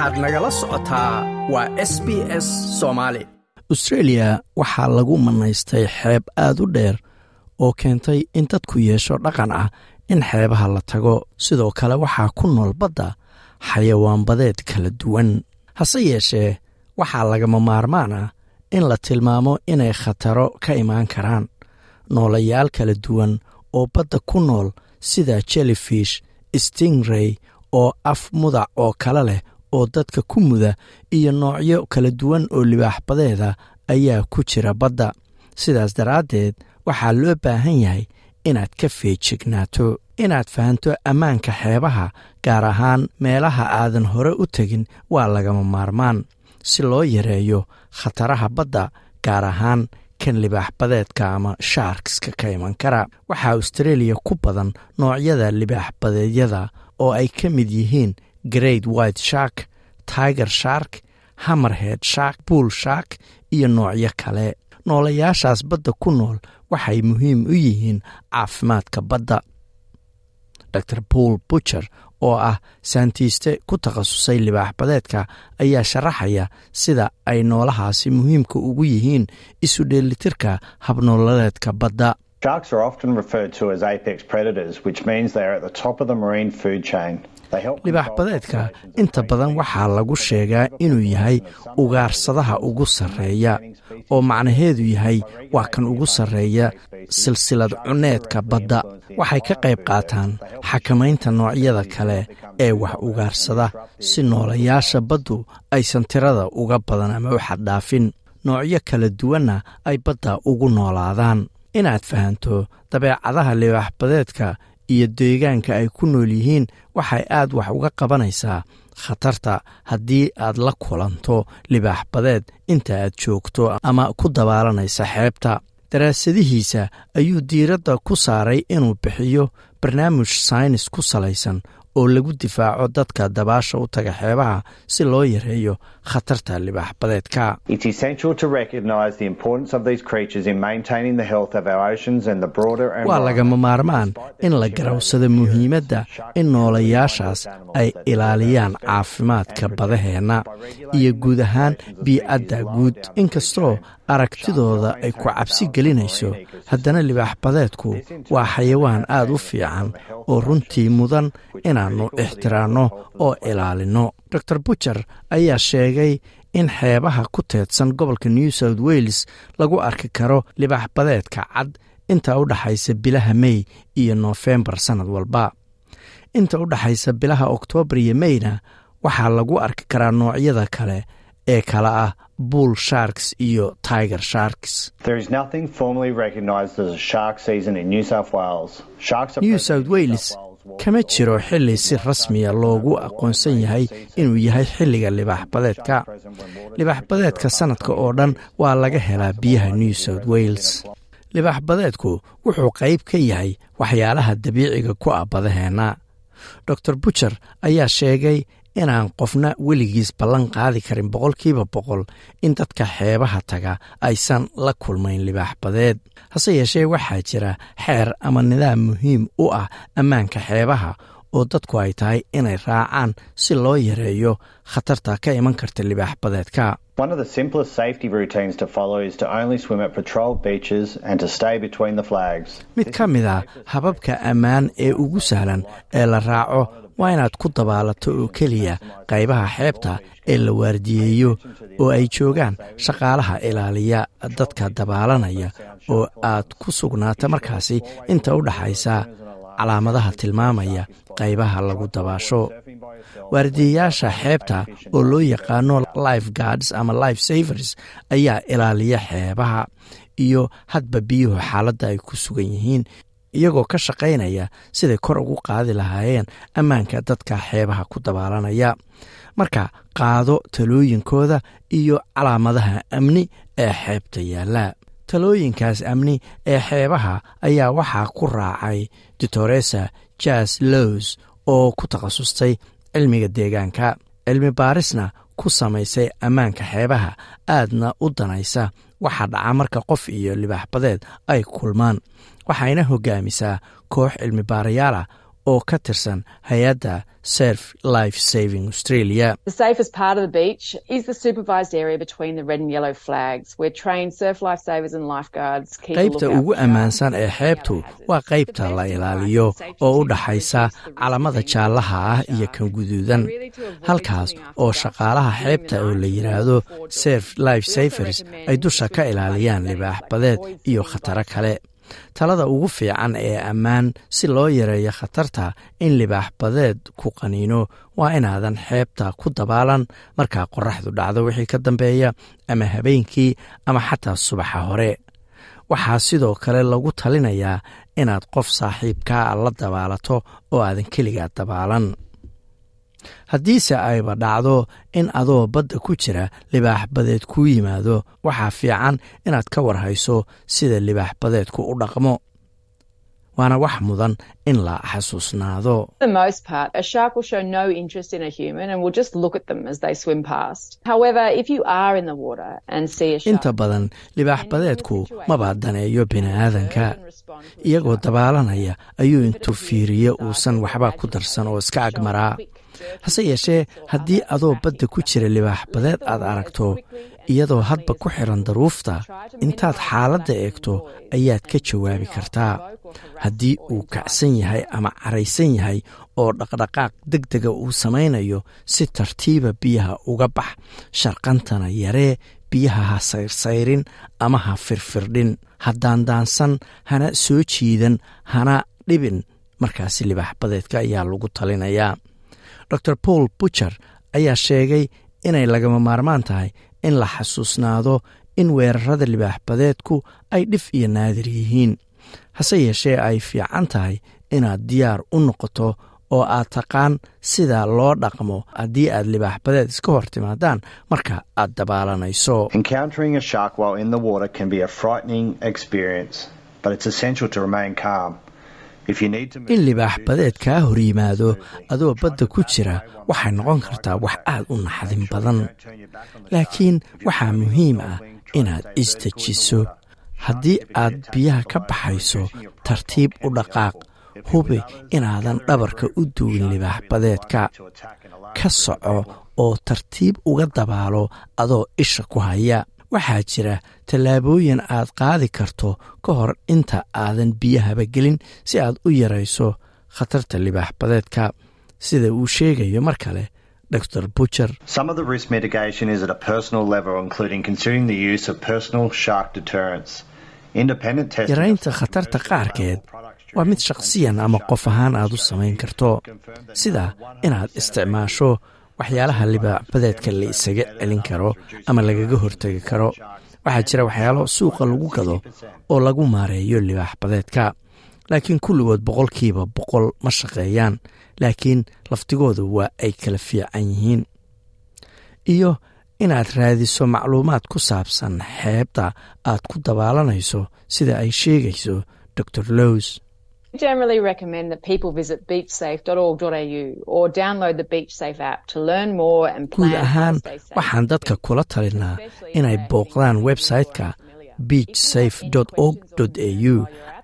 waxaad nagala socotaa waa s b s soomaali. Austreeliya waxaa lagu manaystay xeeb aad u dheer oo keentay in dadku yeesho dhaqan ah in xeebaha la tago. Sidoo kale waxaa ku nool badda xayawaan badeed kala duwan. Hase yeeshee waxaa lagama maarmaan ah in la tilmaamo inay khataro ka imaan karaan. Noolayaal kala duwan oo badda ku nool sida jellyfish stingrey oo af mudac oo kale leh oo dadka ku muda iyo noocyo kala duwan oo libaaxbadeeda ayaa ku jira badda. Sidaas daraaddeed waxaa loo baahan yahay inaad ka feejignaato inaad fahanto ammaanka xeebaha gaar ahaan meelaha aadan hore u tegin waa lagama maarmaan. Si loo yareeyo khataraha badda gaar ahaan kan libaaxbadeedka ama shaarkska ka iman kara waxaa austreeliya ku badan noocyada libaaxbadeedyada oo ay ka mid yihiin great white shark tiger shark hamerhead shark bull shark iyo noocyo kale. Noolayaashaas badda ku nool waxay muhiim u yihiin caafimaadka badda. Dor paul butcher oo ah saantiiste ku takhasusay libaaxbadeedka ayaa sharaxaya sida ay noolahaasi muhiimka ugu yihiin isu dheelitirka habnooladeedka badda Libaaxbadeedka inta badan waxaa lagu sheegaa inuu yahay ugaarsadaha ugu sarreeya oo macnaheedu yahay waa kan ugu sarreeya silsilad cuneedka badda. Waxay ka qayb qaataan xakamaynta noocyada kale ee wax ugaarsada si noolayaasha baddu aysan tirada uga badan ama u xaddhaafin. Noocyo kala duwanna ay badda ugu noolaadaan. Inaad fahanto dabeecadaha libaaxbadeedka iyo deegaanka ay ku nool yihiin waxay aad wax uga qabanaysaa khatarta haddii aad la kulanto libaaxbadeed inta aad joogto ama ku dabaalanaysa xeebta. Daraasadihiisa ayuu diiradda ku saaray inuu bixiyo barnaamij saynis ku salaysan oo lagu difaaco dadka dabaasha u taga xeebaha si loo yareeyo khatarta libaaxbadeedka. Waa lagama maarmaan in la garawsado muhiimadda in noolayaashaas ay ilaaliyaan caafimaadka badaheenna iyo guud ahaan bii'adda guud. Inkastoo aragtidooda ay ku cabsi gelinayso haddana libaaxbadeedku waa xayawaan aad u fiican oo runtii mudan inaannu ixtiraanno oo ilaalinno dor butcher ayaa sheegay in xeebaha ku teedsan gobolka new south wales lagu arki karo libaaxbadeedka cad inta u dhaxaysa bilaha mey iyo noofembar sannad walba. Inta u dhaxaysa bilaha oktoobar iyo meyna waxaa lagu arki karaa noocyada kale ee kala ah bull sharks iyo tiger sharks. New south wales kama jiro xilli si rasmiya loogu aqoonsan yahay inuu yahay xilliga libaaxbadeedka libaaxbadeedka sannadka oo dhan waa laga helaa biyaha new south wales. Libaaxbadeedku wuxuu qayb ka yahay waxyaalaha dabiiciga ku ah badaheenna. Dor butcher ayaa sheegay inaan qofna weligiis ballan qaadi karin boqolkiiba boqol in dadka xeebaha taga aysan la kulmayn libaaxbadeed hase yeeshee waxaa jira xeer ama nidaam muhiim u ah ammaanka xeebaha oo dadku ay tahay inay raacaan si loo yareeyo khatarta ka iman karta libaaxbadeedka mid ka mid a hababka ammaan ee ugu sahlan ee la raaco waa inaad ku dabaalato oo keliya qaybaha xeebta ee la waardiyeeyo oo ay joogaan shaqaalaha ilaaliya dadka dabaalanaya oo aad ku sugnaato markaasi inta u dhaxaysa. Calaamadaha tilmaamaya qaybaha lagu dabaasho. Waardiyayaasha xeebta oo loo yaqaano life guards ama life savers ayaa ilaaliya xeebaha iyo hadba biyuhu xaaladda ay ku sugan yihiin iyagoo ka shaqaynaya siday kor ugu qaadi lahaayeen ammaanka dadka xeebaha ku dabaalanaya. Marka qaado talooyinkooda iyo calaamadaha amni ee xeebta yaalla. Talooyinkaas amni ee xeebaha ayaa waxaa ku raacay ditoresa jas lows oo ku takhasustay cilmiga deegaanka. Cilmi baarisna ku samaysay ammaanka xeebaha aadna u danaysa. Waxaa dhaca marka qof iyo libaaxbadeed ay kulmaan waxayna hogaamisaa koox cilmi baarayaal ah oo ka tirsan hay'adda serf life saving australia. The safest part of the beach is the supervised area between the red and yellow flags, where trained surf lifesavers and lifeguards keep a qaybta ugu ammaansan ee xeebtu waa qaybta la ilaaliyo oo u dhaxaysa calamada jaallaha ah iyo kan guduudan halkaas oo shaqaalaha xeebta oo la yidhaahdo serf life savers ay dusha ka ilaaliyaan libaax badeed iyo khataro kale talada ugu fiican ee ammaan si loo yareeyo khatarta in libaax badeed ku qaniino waa inaadan xeebta ku dabaalan markaa qoraxdu dhacdo wixii ka dambeeya ama habeenkii ama xataa subaxa hore. Waxaa sidoo kale lagu talinayaa inaad qof saaxiibkaa la dabaalato oo aadan keligaa dabaalan haddiise ayba dhacdo in adoo badda ku jira libaax badeed kuu yimaado waxaa fiican inaad ka warhayso sida libaax badeedku u dhaqmo. Waana wax mudan in la xasuusnaado. Inta badan libaax badeedku maba daneeyo bini'aadanka iyagoo dabaalanaya ayuu intuu fiiriyo uusan waxba ku darsan oo iska agmaraa hase yeeshee haddii adoo badda ku jira libaax badeed aad aragto iyadoo hadba ku xiran daruufta intaad xaaladda eegto ayaad ka jawaabi kartaa. Haddii uu kacsan yahay ama caraysan yahay oo dhaqdhaqaaq deg dega uu samaynayo si tartiiba biyaha uga bax. Sharqantana yaree biyaha ha sayrsayrin ama ha firfirdhin. Haddaan daansan hana soo jiidan hana dhibin. Markaasi libaax badeedka ayaa lagu talinayaa dor paul bucher ayaa sheegay inay lagama maarmaan tahay in la xasuusnaado in weerarada libaax badeedku ay dhif iyo naadir yihiin. Hase yeeshee ay fiican tahay inaad diyaar u noqoto oo aad taqaan sida loo dhaqmo haddii aad libaax badeed iska hor timaadaan marka aad dabaalanayso in libaax badeed hor yimaado adoo badda ku jira waxay noqon kartaa wax aad u naxdin badan. Laakiin waxaa muhiim ah inaad isdejiso haddii aad biyaha ka baxayso tartiib u dhaqaaq. Hubi inaadan dhabarka u duwin libaax badeedka. Ka soco oo tartiib uga dabaalo adoo isha ku haya waxaa jira tallaabooyin aad qaadi karto ka hor inta aadan biyahaba gelin si aad u yarayso khatarta libaax badeedka. Sida uu sheegayo mar kale dor bucher Some of the risk mitigation is at a personal level, including considering the use of personal shark deterrents. Independent testing of yaraynta khatarta qaarkeed waa mid shaqsiyan ama qof ahaan aad u samayn karto. sida inaad isticmaasho waxyaalaha libaax badeedka la isaga celin karo ama lagaga hortegi karo. Waxaa jira waxyaalo suuqa lagu gado oo lagu maareeyo libaax badeedka laakiin kulligood boqolkiiba boqol ma shaqeeyaan laakiin laftigooda waa ay kala fiican yihiin. Iyo inaad raadiso macluumaad ku saabsan xeebta aad ku dabaalanayso sida ay sheegayso dor lows generally recommend that people visit beachsafe.org.au or download the BeachSafe app to learn more and guud plan how ahaan waxaan dadka kula talinaa inay booqdaan website-ka beach safe org au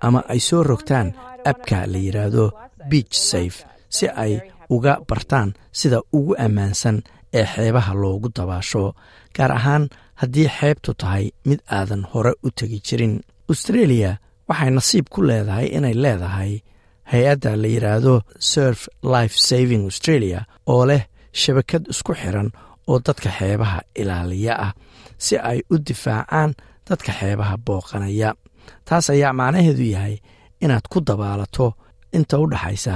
ama ay soo rogtaan abka la yidhaahdo beach safe si ay uga bartaan sida ugu ammaansan ee xeebaha loogu dabaasho gaar ahaan haddii xeebtu tahay mid aadan hore u tegi jirin. Australia waxay nasiib ku leedahay inay leedahay hay'adda la yidhaahdo surf life saving australia oo leh shabakad isku xiran oo dadka xeebaha ilaaliya ah si ay u difaacaan dadka xeebaha booqanaya. Taas ayaa macnaheedu yahay inaad ku dabaalato inta u dhaxaysa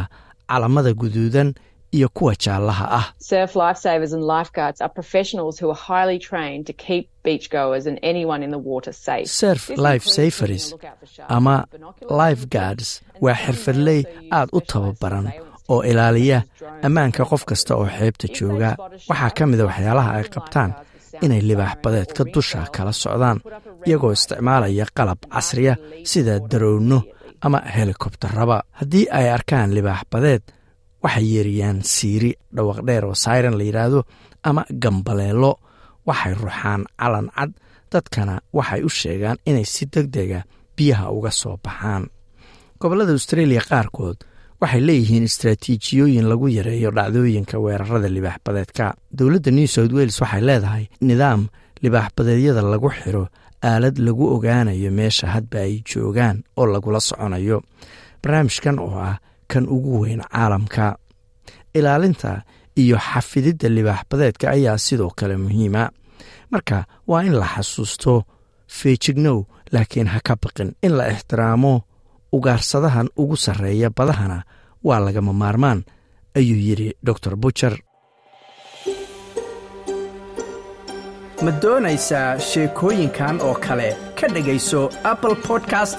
calamada guduudan iyo kuwa jaallaha ah. Surf lifesavers and lifeguards are professionals who are highly trained to keep beachgoers and anyone in the water safe. surf This life a sharks ama lifeguards waa xirfadley also use aad u tababaran oo ilaaliya ammaanka qof kasta oo xeebta jooga. a waxaa ka mida waxyaalaha ay qabtaan inay libaax badeedka dusha kala socdaan a iyagoo isticmaalaya qalab casriya sida darowno ama helikobtaraba haddii ay arkaan libaax badeed waxay yeeriyaan siiri dhawaq dheer oo sayren la yidhaahdo ama gambaleelo waxay ruxaan calan cad dadkana waxay u sheegaan inay si deg dega biyaha uga soo baxaan. Gobollada australia qaarkood waxay leeyihiin istraatiijiyooyin lagu yareeyo dhacdooyinka weerarada libaaxbadeedka. Dowladda new south wales waxay leedahay nidaam libaaxbadeedyada lagu xiro aalad lagu ogaanayo meesha hadba ay joogaan oo lagula soconayo. Barnaamijkan oo ah kan ugu weyn caalamka. Ilaalinta iyo xafididda libaaxbadeedka ayaa sidoo kale muhiima. Marka waa in la xasuusto feejignow laakiin ha ka baqin. In la ixtiraamo ugaarsadahan ugu sarreeya badahana waa lagama maarmaan ayuu yidhi dor bujer ma doonaysaa sheekooyinkan oo kale? Ka dhegayso apple podcast